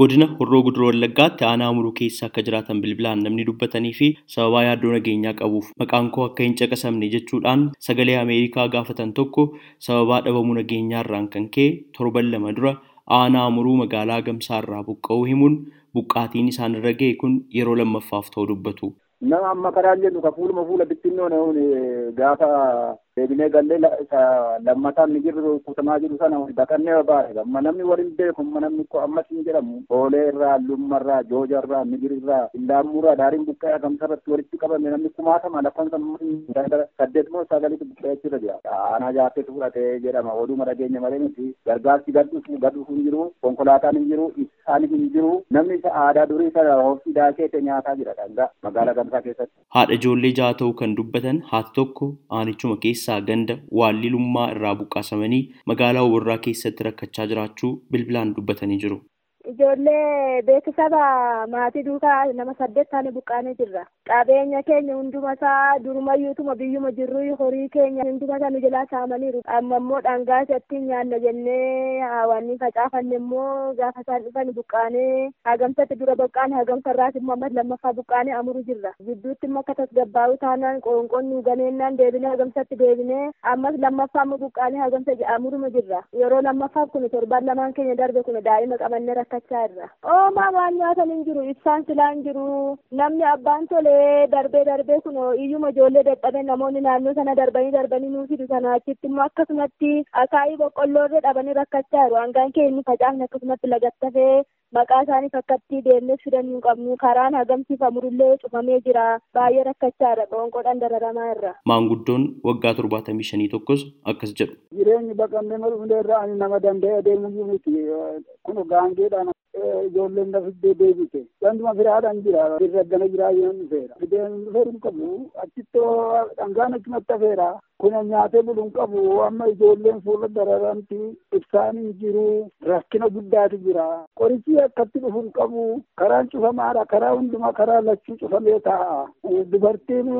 Godina Horroo Guduroo Wallaggaatti aanaa muruu keessa akka jiraatan bilbilaan namni dubbatanii fi sababaa yaaddoo nageenyaa qabuuf maqaan koo akka hin caqasamne jechuudhaan sagalee Ameerikaa gaafatan tokko sababaa dhabamuu nageenyaarraan kan ka'e torban lama dura aanaa muruu magaalaa Gamsaarraa buqqa'uu himuun buqqaatiin isaan irra ga'e kun yeroo lammaffaaf ta'uu dubbatu. Nama amma karaan jennu ka fuuluma fuula bittinnoo na'uun gaafa deebinee gallee lammataan ni jirru kutamaa jiru sana baqannee baare amma namni waliin beeku namni ko ammas hin jedhamu boolee irraa lummarraa jooja irraa migirirraa indaammuurraa daariin buqqee agamsarratti walitti qabame namni kumaatama lakkoofsa saddeet moo sagalitti buqqee achirra jira aanaa jaarteetu fudhatee jedhama oduma dhageenya malee miti gargaarsi gadhuuf gadhuuf hin jiru konkolaataan hin jiru isaan hin jiru. Namni isa aadaa durii sana hoofii daakeete nyaataa jira dhangaa magaalaa gamsaa keessatti. Haadha ijoollee ja'a ta'uu kan dubbatan haati tokko aanichuma keessaa ganda waallilummaa irraa buqqaasamanii magaalaa Wurraa keessatti rakkachaa jiraachuu bilbilaan dubbatanii jiru. Ijoollee beeksisa maatii duukaa nama saddeet taane buqqaanee jirra. Qabeenya keenya hunduma isaa durumayyuutuma biyyuma jirru horii keenya hunduma isaa nu jalaa saamaniiru. Amma immoo dhangaa isatti nyaanna jennee hawaanni facaafanne immoo gaafa isaan dhufan buqqaanee hagamsatti dura buqqaane hagamsa irraas immoo ammas lammaffaa buqqaanee amuru jirra. Gidduutti immoo akka tasgabbaa'u taanaan qoonqoon nu ganeennaan deebinee hagamsatti deebinee ammas lammaffaa immoo buqqaanee hagamsa amuruma jirra. Yeroo lammaffaaf kun torban lamaan keenya darbe kun daa'ima qabannee rakkachaa irra. Oomaa waan nyaatan hin jiru ibsaan silaa hin jiru namni abbaan tolee darbee darbee kun iyyuma ijoollee dadhabe namoonni naannoo sana darbanii darbanii nuu fidu sana achitti immoo akkasumatti akaayii boqqolloorree dhabanii rakkachaa jiru hangaan kee inni facaafne akkasumatti lagattafee maqaa isaanii fakkattii deemnee fidan hin qabnu karaan hagamsiifamurullee cufamee jira baay'ee rakkachaa irra qoonqoodhaan dararamaa irra. Maanguddoon waggaa torbaatamii shanii tokkos akkas jedhu. Jireenyi baqannee maluulee irraa ani nama danda'ee adeemuu miti kun gaangeedhaan ijoolleen na fiddee deebite ganduma firaadhaan jira irra gana jiraa yoo dhufeera fideen dhufeeru hin qabu achittoo dhangaan achumatti hafeera kun nyaatee bulu hin qabu amma ijoolleen fuula dararamti ibsaan hin jiru rakkina guddaatu jira qorichi akkatti dhufu hin qabu karaan cufamaadha karaa hundumaa karaa lachuu cufamee taa'a dubartiin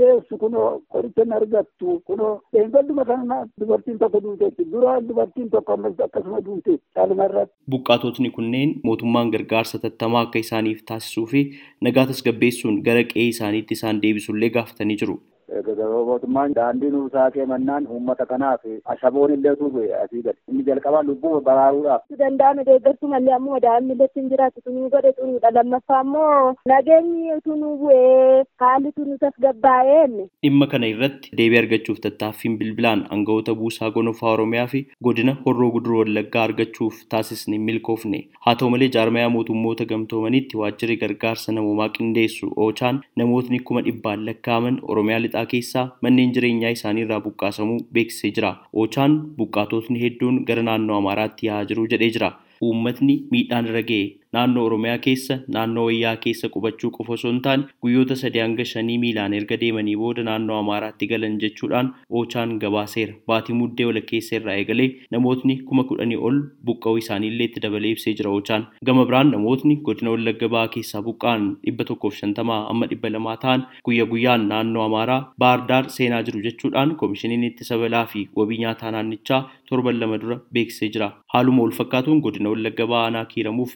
deessu kunoo qoricha hin argattu kunoo eegalduma kana dubartiin tokko duuteetti dura dubartiin tokko ammas akkasuma duute caalmarratti. Buqqaatotni kunneen mootummaan gargaarsa tattamaa akka isaaniif taasisuu fi nagaa tasgabbeessuun gara qe'ee isaaniitti isaan deebisullee gaafatanii jiru. Mootummaan daandii nuu saaqee mannaan uummata kanaaf ashaboon illee tuube asii gadi inni jalqabaa lubbuu baraaruudhaaf. Danda'ame deeggartuu mallee ammoo daa'imni illee ittiin jiraatu tunuu godhe xuruudha lammaffaa ammoo nageenyi tunuu bu'ee haalli tunuu tasgabbaa'een. Dhimma kana irratti deebii argachuuf tattaaffiin bilbilaan aangawoota buusaa gonofaa Oromiyaa fi godina Horroo Guduroo Wallaggaa argachuuf taasisne milkoofne. Haa ta'u malee jaarmayaa mootummoota gamtoomanitti waajjirri gargaarsa namoomaa qindeessu oochaan namootni kuma dhibbaan lakkaa'aman Oromiyaa lixaa keessaa manneen jireenyaa isaanii irraa buqqaasamuu beeksisee jira. Oochaan buqqaatotni hedduun gara naannoo Amaaraatti yaa'aa jiru jedhee jira. Uummatni miidhaan irra ga'e naannoo Oromiyaa keessa naannoo wayyaa keessa qubachuu qofa osoo hin taane guyyoota sadii hanga shanii miilaan erga deemanii booda naannoo Amaaraatti galan jechuudhaan Oochaan gabaaseera. Baatii muddee walakkeessa irraa eegalee namootni kuma kudhanii ol buqqa'uu isaaniillee itti dabalee ibsee jira Oochaan. Gama biraan namootni godina Wallagga Bahaa keessaa buqqa'an dhibba tokkoof shantamaa amma dhibba lamaa ta'an guyya guyyaan naannoo Amaaraa Baardaar seenaa jiru jechuudhaan koomishiniin ittisa balaa fi wabii nyaataa naannichaa torban lama dura beeksisee jira. Haaluma wal fakkaatuun godina Wallagga Bahaa aanaa kiiramuuf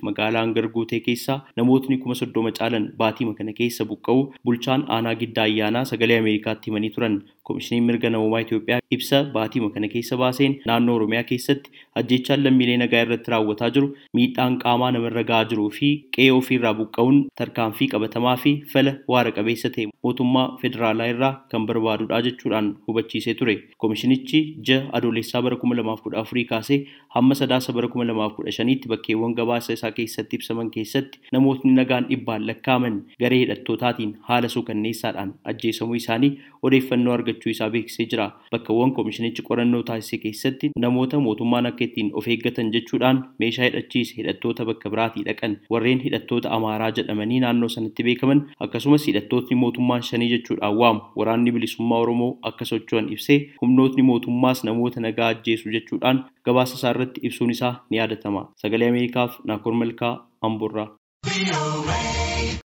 magaalaa hangar guutee keessaa namootni kuma soddoma caalan baatii kana keessa buqqa'u bulchaan aanaa giddaa ayyaanaa sagalee Ameerikaatti himanii turan. Koomishiniin mirga namoomaa Itoophiyaa ibsa baatii kana keessa baaseen naannoo Oromiyaa keessatti ajjechaan lammiilee nagaa irratti raawwataa jiru miidhaan qaamaa namarra gahaa jiruu fi qe'ee ofiirraa buqqa'uun tarkaanfii qabatamaa fi fala waara qabeessa ta'e mootummaa federaalaa irraa kan barbaadudha jechuudhaan hubachiisee ture. Koomishinichi ji'a adoolessaa bara kuma lamaaf kudha afurii kaasee hamma sadaasa bara kuma lamaaf kudha shaniitti bakkeewwan gabaasa isaa keessatti ibsaman keessatti namootni nagaan dhibbaan lakkaa'aman garee hidhattootaatiin haala suukanneessaadhaan ajjeesamuu isaanii odeeffannoo argachuu isaa beeksisee jira. Bakkawwan koomishinichi qorannoo taasise keessatti namoota mootummaan akka ittiin of eeggatan jechuudhaan meeshaa hidhachiise hidhattoota bakka biraatii dhaqan warreen hidhattoota amaaraa jedhamanii naannoo sanatti beekaman akkasumas hidhattootni mootummaan shanii jechuudhaan waamu waraanni bilisummaa oromoo akka socho'an ibsee humnootni mootummaas namoota nagaa ajjeesu jechuudhaan gabaasa isaa irratti ibsuun isaa ni yaadatama. Sagalee Ameerikaaf Naakoor Malkaa Amboorraa.